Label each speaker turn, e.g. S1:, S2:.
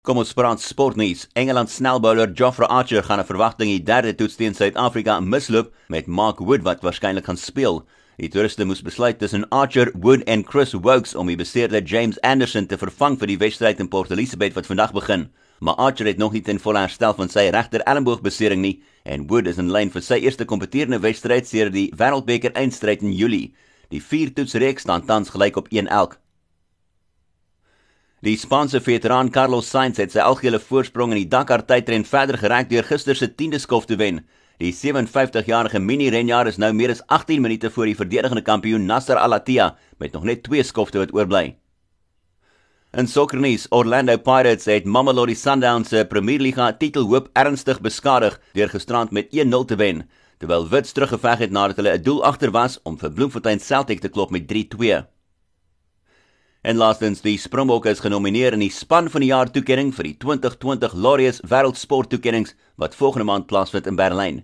S1: Kom ons praat sportnuus. Engeland snelbouler Geoffrey Archer gaan 'n verwagting die derde toets teen Suid-Afrika misloop met Mark Wood wat waarskynlik gaan speel. Die toeriste moes besluit tussen Archer, Wood en Chris Wokes om die beseerde James Anderson te vervang vir die wedstryd in Port Elizabeth wat vandag begin. Maar Archer het nog nie ten volle herstel van sy regter elleboogbesering nie en Wood is in lyn vir sy eerste kompeterende wedstryd sedert die Wêreldbeker eindstryd in Julie. Die vier toetsreeks staan tans gelyk op 1 elk. Die Spaanse veteraan Carlos Sainz het sy algehele voorsprong in die Dakar tydren verder gereg deur gister se 10de skof te wen. Die 57-jarige mini-renjaer is nou meer as 18 minute voor die verdedigende kampioen Nasser Al-Attiyah met nog net 2 skofte wat oorbly. In sokkernuus, Orlando Pirates het Mamelodi Sundowns se Premier Liga titelhoop ernstig beskadig deur gisterand met 1-0 te wen, terwyl Wits teruggeveg het nadat hulle 'n doel agter was om vir Bloemfontein Celtic te klop met 3-2. En laastens, die Springbokke is genomineer in die span van die jaar toekenning vir die 2020 Laureus Wêreldsport toekennings wat volgende maand plaasvind in Berlyn.